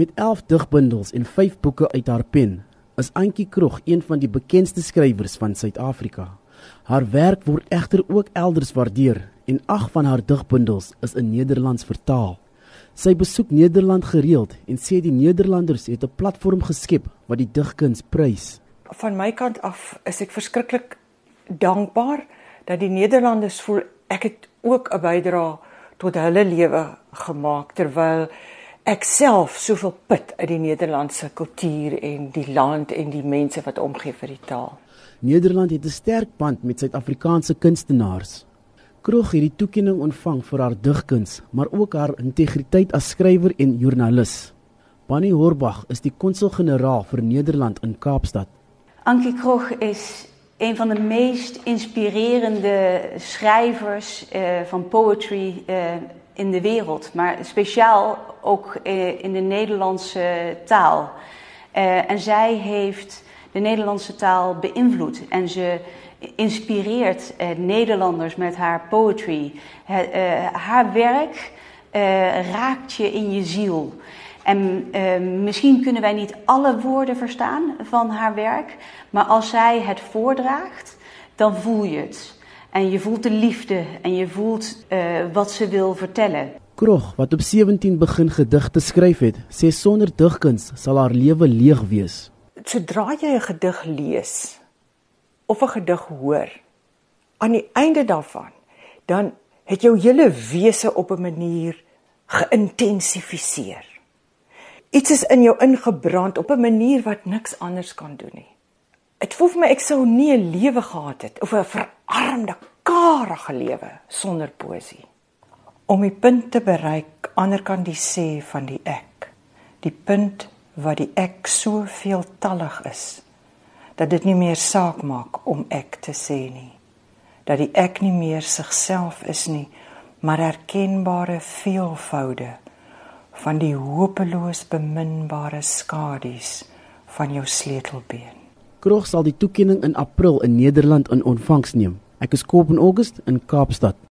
Met 11 digbundels en 5 boeke uit haar pen, is Antjie Krog een van die bekendste skrywers van Suid-Afrika. Haar werk word egter ook elders waardeer en 8 van haar digbundels is in Nederlands vertaal. Sy besoek Nederland gereeld en sê die Nederlanders het 'n platform geskep wat die digkuns prys. Van my kant af is ek verskriklik dankbaar dat die Nederlanders voel ek het ook 'n bydrae tot hulle lewe gemaak terwyl ek self soveel put uit die Nederlandse kultuur en die land en die mense wat omgee vir die taal. Nederland het 'n sterk band met Suid-Afrikaanse kunstenaars. Kroeg het die toekenning ontvang vir haar digkuns, maar ook haar integriteit as skrywer en joernalis. Bonnie Horbach is die konsul-generaal vir Nederland in Kaapstad. Ankie Kroeg is een van de meest inspirerende schrijvers uh, van poetry uh, in de wereld, maar speciaal ook uh, in de Nederlandse taal. en zij heeft de Nederlandse taal beïnvloed en ze inspireert Nederlanders met haar poetry. haar werk raakt je in je ziel. En uh, misschien kunnen wij niet alle woorden verstaan van haar werk, maar als zij het voordraagt, dan voel je het. En je voelt de liefde en je voelt uh, wat ze wil vertellen. Krog, wat op 17 begin gedigte skryf het, sê sonder digkuns sal haar lewe leeg wees. Sodra jy 'n gedig lees of 'n gedig hoor, aan die einde daarvan, dan het jou hele wese op 'n manier geïntensifiseer. Iets is in jou ingebrand op 'n manier wat niks anders kan doen nie. Dit voel vir my ek sou nie 'n lewe gehad het of 'n verarmde, karige lewe sonder poesie. Om die punt te bereik ander kan die sê van die ek. Die punt waar die ek so veeltallig is dat dit nie meer saak maak om ek te sê nie. Dat die ek nie meer sigself is nie, maar erkenbare veelvoude van die hopeloos beminbare skadu's van jou sleutelbeen. Krog sal die toekenning in April in Nederland in ontvangs neem. Ek is Koop in August in Kaapstad.